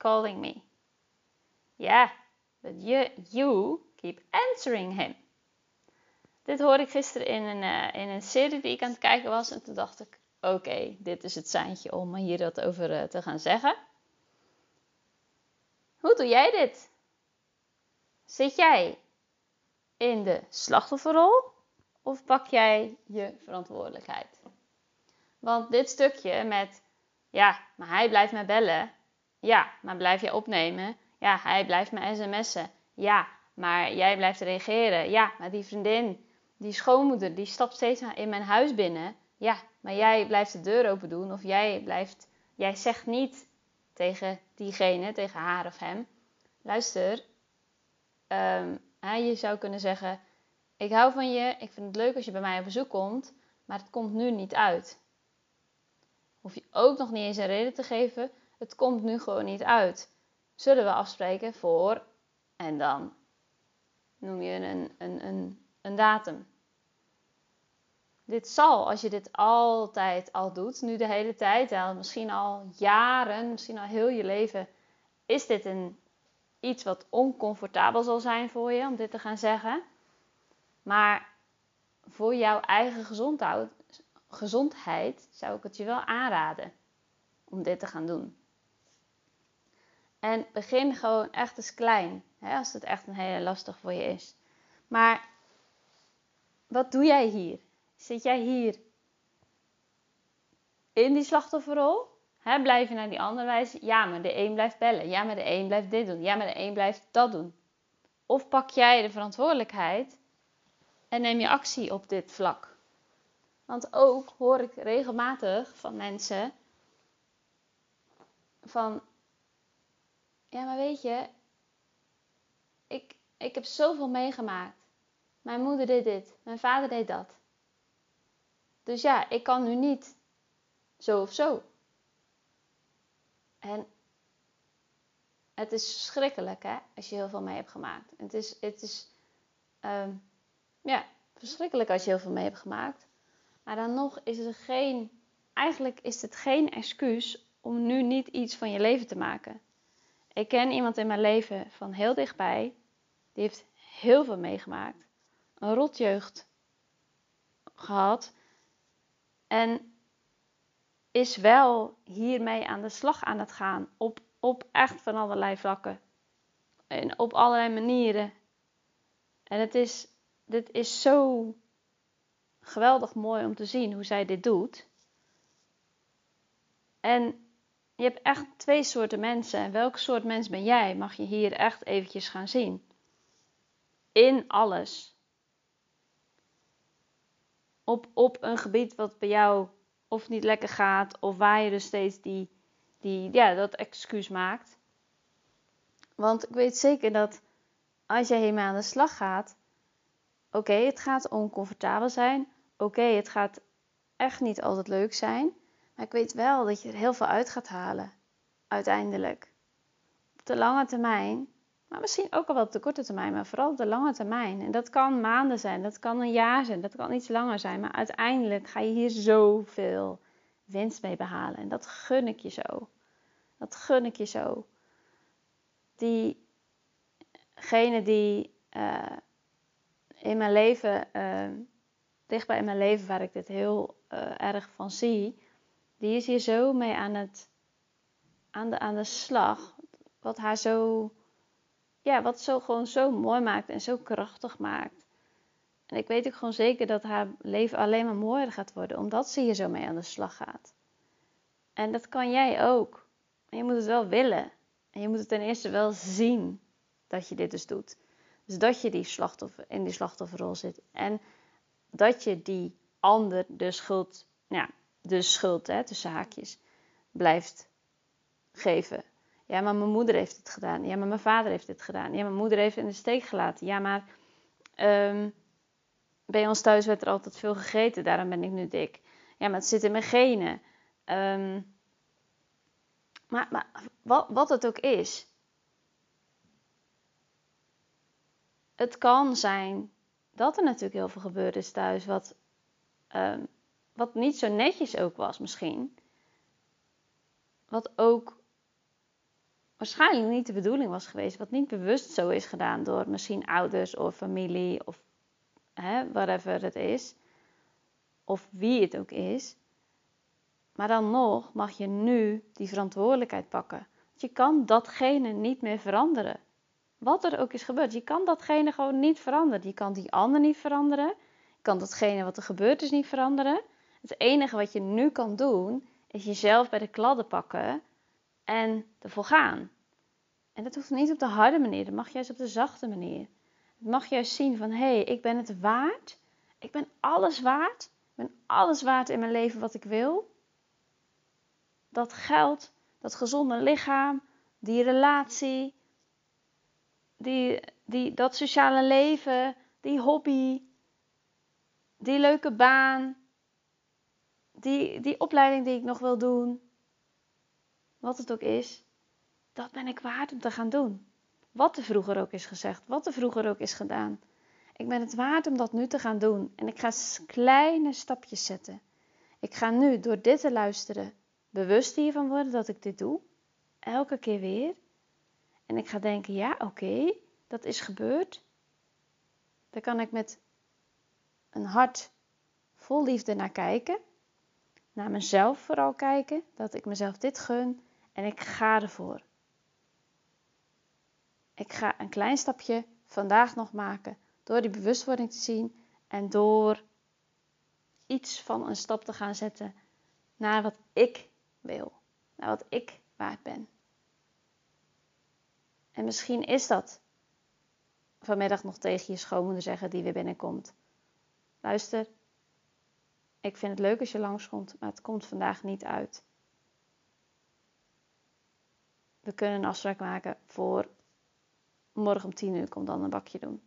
calling me. Yeah, but you, you keep answering him. Dit hoorde ik gisteren in een, uh, in een serie die ik aan het kijken was. En toen dacht ik, oké, dit is het seintje om hier wat over uh, te gaan zeggen. Hoe doe jij dit? Zit jij in de slachtofferrol of pak jij je verantwoordelijkheid? Want dit stukje met, ja, maar hij blijft mij bellen. Ja, maar blijf je opnemen? Ja, hij blijft me sms'en. Ja, maar jij blijft reageren. Ja, maar die vriendin, die schoonmoeder, die stapt steeds in mijn huis binnen. Ja, maar jij blijft de deur open doen. Of jij blijft, jij zegt niet tegen diegene, tegen haar of hem. Luister, um, je zou kunnen zeggen: Ik hou van je, ik vind het leuk als je bij mij op bezoek komt, maar het komt nu niet uit. Hoef je ook nog niet eens een reden te geven, het komt nu gewoon niet uit. Zullen we afspreken voor en dan noem je een, een, een, een datum. Dit zal, als je dit altijd al doet, nu de hele tijd, misschien al jaren, misschien al heel je leven, is dit een, iets wat oncomfortabel zal zijn voor je om dit te gaan zeggen. Maar voor jouw eigen gezondheid, gezondheid zou ik het je wel aanraden om dit te gaan doen. En begin gewoon echt eens klein, hè, als het echt een hele lastig voor je is. Maar wat doe jij hier? Zit jij hier in die slachtofferrol? Hè, blijf je naar die ander wijzen? Ja, maar de een blijft bellen. Ja, maar de een blijft dit doen. Ja, maar de een blijft dat doen. Of pak jij de verantwoordelijkheid en neem je actie op dit vlak? Want ook hoor ik regelmatig van mensen van, ja, maar weet je, ik, ik heb zoveel meegemaakt. Mijn moeder deed dit, mijn vader deed dat. Dus ja, ik kan nu niet zo of zo. En het is verschrikkelijk, hè, als je heel veel mee hebt gemaakt. Het is, het is um, ja, verschrikkelijk als je heel veel mee hebt gemaakt. Maar dan nog is er geen, eigenlijk is het geen excuus om nu niet iets van je leven te maken. Ik ken iemand in mijn leven van heel dichtbij, die heeft heel veel meegemaakt. Een rotjeugd gehad. En is wel hiermee aan de slag aan het gaan. Op, op echt van allerlei vlakken. En op allerlei manieren. En het is, dit is zo geweldig mooi om te zien hoe zij dit doet. En je hebt echt twee soorten mensen. En welk soort mens ben jij? Mag je hier echt eventjes gaan zien. In alles. Op, op een gebied wat bij jou of niet lekker gaat, of waar je dus steeds die, die, ja, dat excuus maakt. Want ik weet zeker dat als jij hiermee aan de slag gaat, oké, het gaat oncomfortabel zijn. Oké, het gaat echt niet altijd leuk zijn. Maar ik weet wel dat je er heel veel uit gaat halen. Uiteindelijk. Op de lange termijn. Maar misschien ook al wel op de korte termijn. Maar vooral op de lange termijn. En dat kan maanden zijn. Dat kan een jaar zijn. Dat kan iets langer zijn. Maar uiteindelijk ga je hier zoveel winst mee behalen. En dat gun ik je zo. Dat gun ik je zo. Diegene die uh, in mijn leven, uh, dichtbij in mijn leven, waar ik dit heel uh, erg van zie, die is hier zo mee aan, het, aan, de, aan de slag. Wat haar zo, ja, wat zo gewoon zo mooi maakt en zo krachtig maakt. En ik weet ook gewoon zeker dat haar leven alleen maar mooier gaat worden, omdat ze hier zo mee aan de slag gaat. En dat kan jij ook. En je moet het wel willen. En je moet het ten eerste wel zien dat je dit dus doet. Dus dat je die slachtoffer, in die slachtofferrol zit. En dat je die ander de schuld ja, de schuld, hè, tussen haakjes, blijft geven. Ja, maar mijn moeder heeft het gedaan. Ja, maar mijn vader heeft het gedaan. Ja, mijn moeder heeft in de steek gelaten. Ja, maar um, bij ons thuis werd er altijd veel gegeten, daarom ben ik nu dik. Ja, maar het zit in mijn genen. Um, maar, wat, wat het ook is, het kan zijn dat er natuurlijk heel veel gebeurd is thuis wat um, wat niet zo netjes ook was misschien. Wat ook waarschijnlijk niet de bedoeling was geweest, wat niet bewust zo is gedaan door misschien ouders of familie of hè, whatever het is, of wie het ook is. Maar dan nog mag je nu die verantwoordelijkheid pakken. Want je kan datgene niet meer veranderen. Wat er ook is gebeurd, je kan datgene gewoon niet veranderen. Je kan die ander niet veranderen. Je kan datgene wat er gebeurd is niet veranderen. Het enige wat je nu kan doen, is jezelf bij de kladden pakken en ervoor gaan. En dat hoeft niet op de harde manier, dat mag juist op de zachte manier. Het mag juist zien van, hé, hey, ik ben het waard. Ik ben alles waard. Ik ben alles waard in mijn leven wat ik wil. Dat geld, dat gezonde lichaam, die relatie, die, die, dat sociale leven, die hobby, die leuke baan, die, die opleiding die ik nog wil doen, wat het ook is, dat ben ik waard om te gaan doen. Wat er vroeger ook is gezegd, wat er vroeger ook is gedaan. Ik ben het waard om dat nu te gaan doen. En ik ga kleine stapjes zetten. Ik ga nu door dit te luisteren bewust hiervan worden dat ik dit doe. Elke keer weer. En ik ga denken, ja oké, dat is gebeurd. Daar kan ik met een hart vol liefde naar kijken. Naar mezelf vooral kijken. Dat ik mezelf dit gun. En ik ga ervoor. Ik ga een klein stapje vandaag nog maken. Door die bewustwording te zien. En door iets van een stap te gaan zetten naar wat ik wil. Naar wat ik waard ben. En misschien is dat vanmiddag nog tegen je schoonmoeder zeggen die weer binnenkomt. Luister, ik vind het leuk als je langskomt, maar het komt vandaag niet uit. We kunnen een afspraak maken voor morgen om 10 uur, kom dan een bakje doen.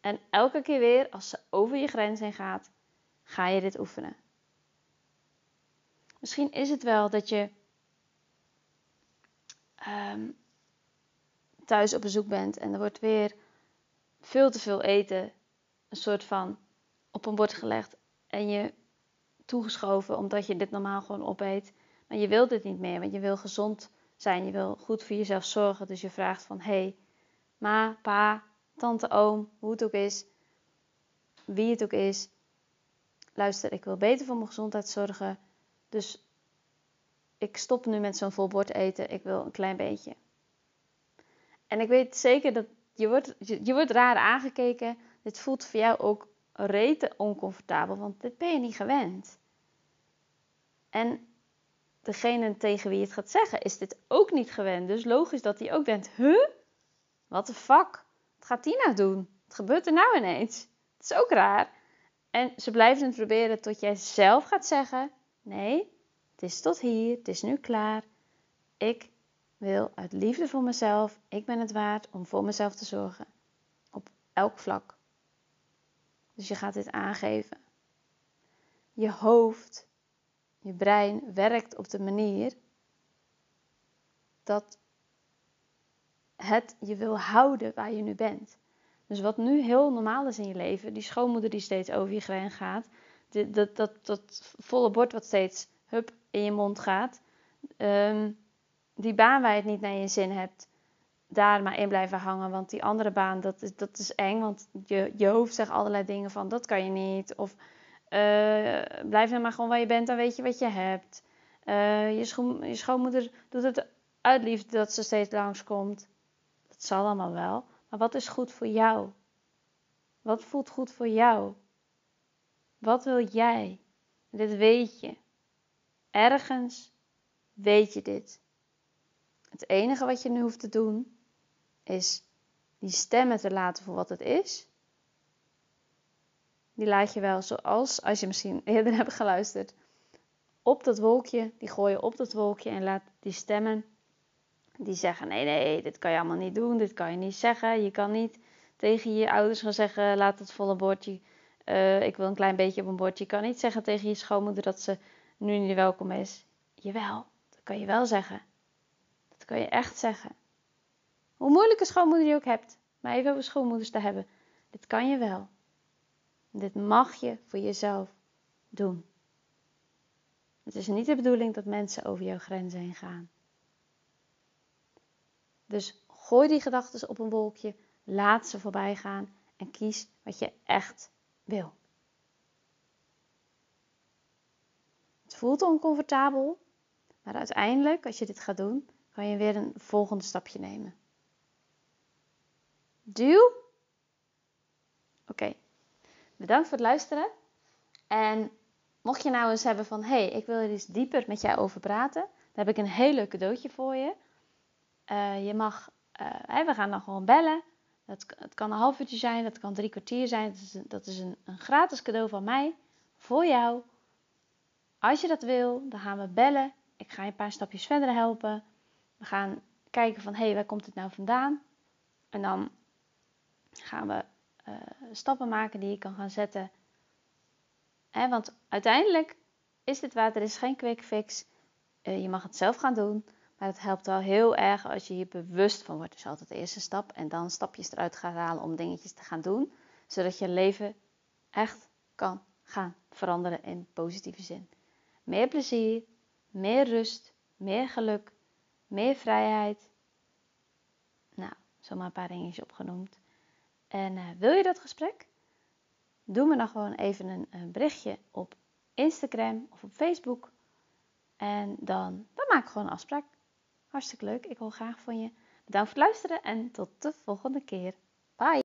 En elke keer weer, als ze over je grens heen gaat, ga je dit oefenen. Misschien is het wel dat je um, thuis op bezoek bent en er wordt weer veel te veel eten, een soort van op een bord gelegd en je toegeschoven omdat je dit normaal gewoon opeet. Maar je wilt dit niet meer, want je wil gezond zijn, je wil goed voor jezelf zorgen. Dus je vraagt van, hé, hey, ma, pa, tante, oom, hoe het ook is, wie het ook is. Luister, ik wil beter voor mijn gezondheid zorgen. Dus ik stop nu met zo'n vol bord eten. Ik wil een klein beetje. En ik weet zeker dat je wordt, je, je wordt raar aangekeken. Dit voelt voor jou ook rete oncomfortabel, want dit ben je niet gewend. En degene tegen wie je het gaat zeggen is dit ook niet gewend. Dus logisch dat hij ook denkt, huh? Wat de fuck? Wat gaat die nou doen? Wat gebeurt er nou ineens? Het is ook raar. En ze blijven het proberen tot jij zelf gaat zeggen, nee, het is tot hier, het is nu klaar. Ik wil uit liefde voor mezelf, ik ben het waard om voor mezelf te zorgen. Op elk vlak. Dus je gaat dit aangeven. Je hoofd, je brein werkt op de manier dat het je wil houden waar je nu bent. Dus wat nu heel normaal is in je leven, die schoonmoeder die steeds over je grens gaat, dat, dat, dat, dat volle bord wat steeds hup in je mond gaat, um, die baan waar je het niet naar je zin hebt, daar maar in blijven hangen. Want die andere baan, dat is, dat is eng. Want je, je hoofd zegt allerlei dingen van dat kan je niet. Of uh, blijf nou maar gewoon waar je bent, dan weet je wat je hebt. Uh, je, je schoonmoeder doet het uit liefde dat ze steeds langskomt. Dat zal allemaal wel. Maar wat is goed voor jou? Wat voelt goed voor jou? Wat wil jij? Dit weet je. Ergens weet je dit. Het enige wat je nu hoeft te doen is die stemmen te laten voor wat het is. Die laat je wel zoals, als je misschien eerder hebt geluisterd, op dat wolkje. Die gooi je op dat wolkje en laat die stemmen die zeggen: nee, nee, dit kan je allemaal niet doen, dit kan je niet zeggen. Je kan niet tegen je ouders gaan zeggen: laat het volle bordje. Uh, ik wil een klein beetje op een bordje. Je kan niet zeggen tegen je schoonmoeder dat ze nu niet welkom is. Jawel, dat kan je wel zeggen. Dat kan je echt zeggen. Hoe moeilijke schoonmoeder je ook hebt, maar even over schoonmoeders te hebben. Dit kan je wel. Dit mag je voor jezelf doen. Het is niet de bedoeling dat mensen over jouw grenzen heen gaan. Dus gooi die gedachten op een wolkje, laat ze voorbij gaan en kies wat je echt wil. Het voelt oncomfortabel, maar uiteindelijk, als je dit gaat doen, kan je weer een volgende stapje nemen. Duw. Oké. Bedankt voor het luisteren. En mocht je nou eens hebben van, hé, hey, ik wil er eens dieper met jou over praten, dan heb ik een heel leuk cadeautje voor je. Uh, je mag, uh, we gaan dan gewoon bellen. Dat, het kan een half uurtje zijn, dat kan drie kwartier zijn. Dat is, een, dat is een, een gratis cadeau van mij voor jou. Als je dat wil, dan gaan we bellen. Ik ga je een paar stapjes verder helpen. We gaan kijken van, hé, hey, waar komt het nou vandaan? En dan gaan we uh, stappen maken die je kan gaan zetten. Hè, want uiteindelijk is dit water is geen quick fix. Uh, je mag het zelf gaan doen. Maar het helpt wel heel erg als je hier bewust van wordt. Dat is altijd de eerste stap. En dan stapjes eruit gaat halen om dingetjes te gaan doen. Zodat je leven echt kan gaan veranderen in positieve zin. Meer plezier, meer rust, meer geluk, meer vrijheid. Nou, zomaar een paar dingetjes opgenoemd. En uh, wil je dat gesprek? Doe me dan gewoon even een, een, berichtje op Instagram of op Facebook. En dan, dan maak ik gewoon een afspraak. Hartstikke leuk, ik hoor graag van je. Bedankt voor het luisteren en tot de volgende keer. Bye!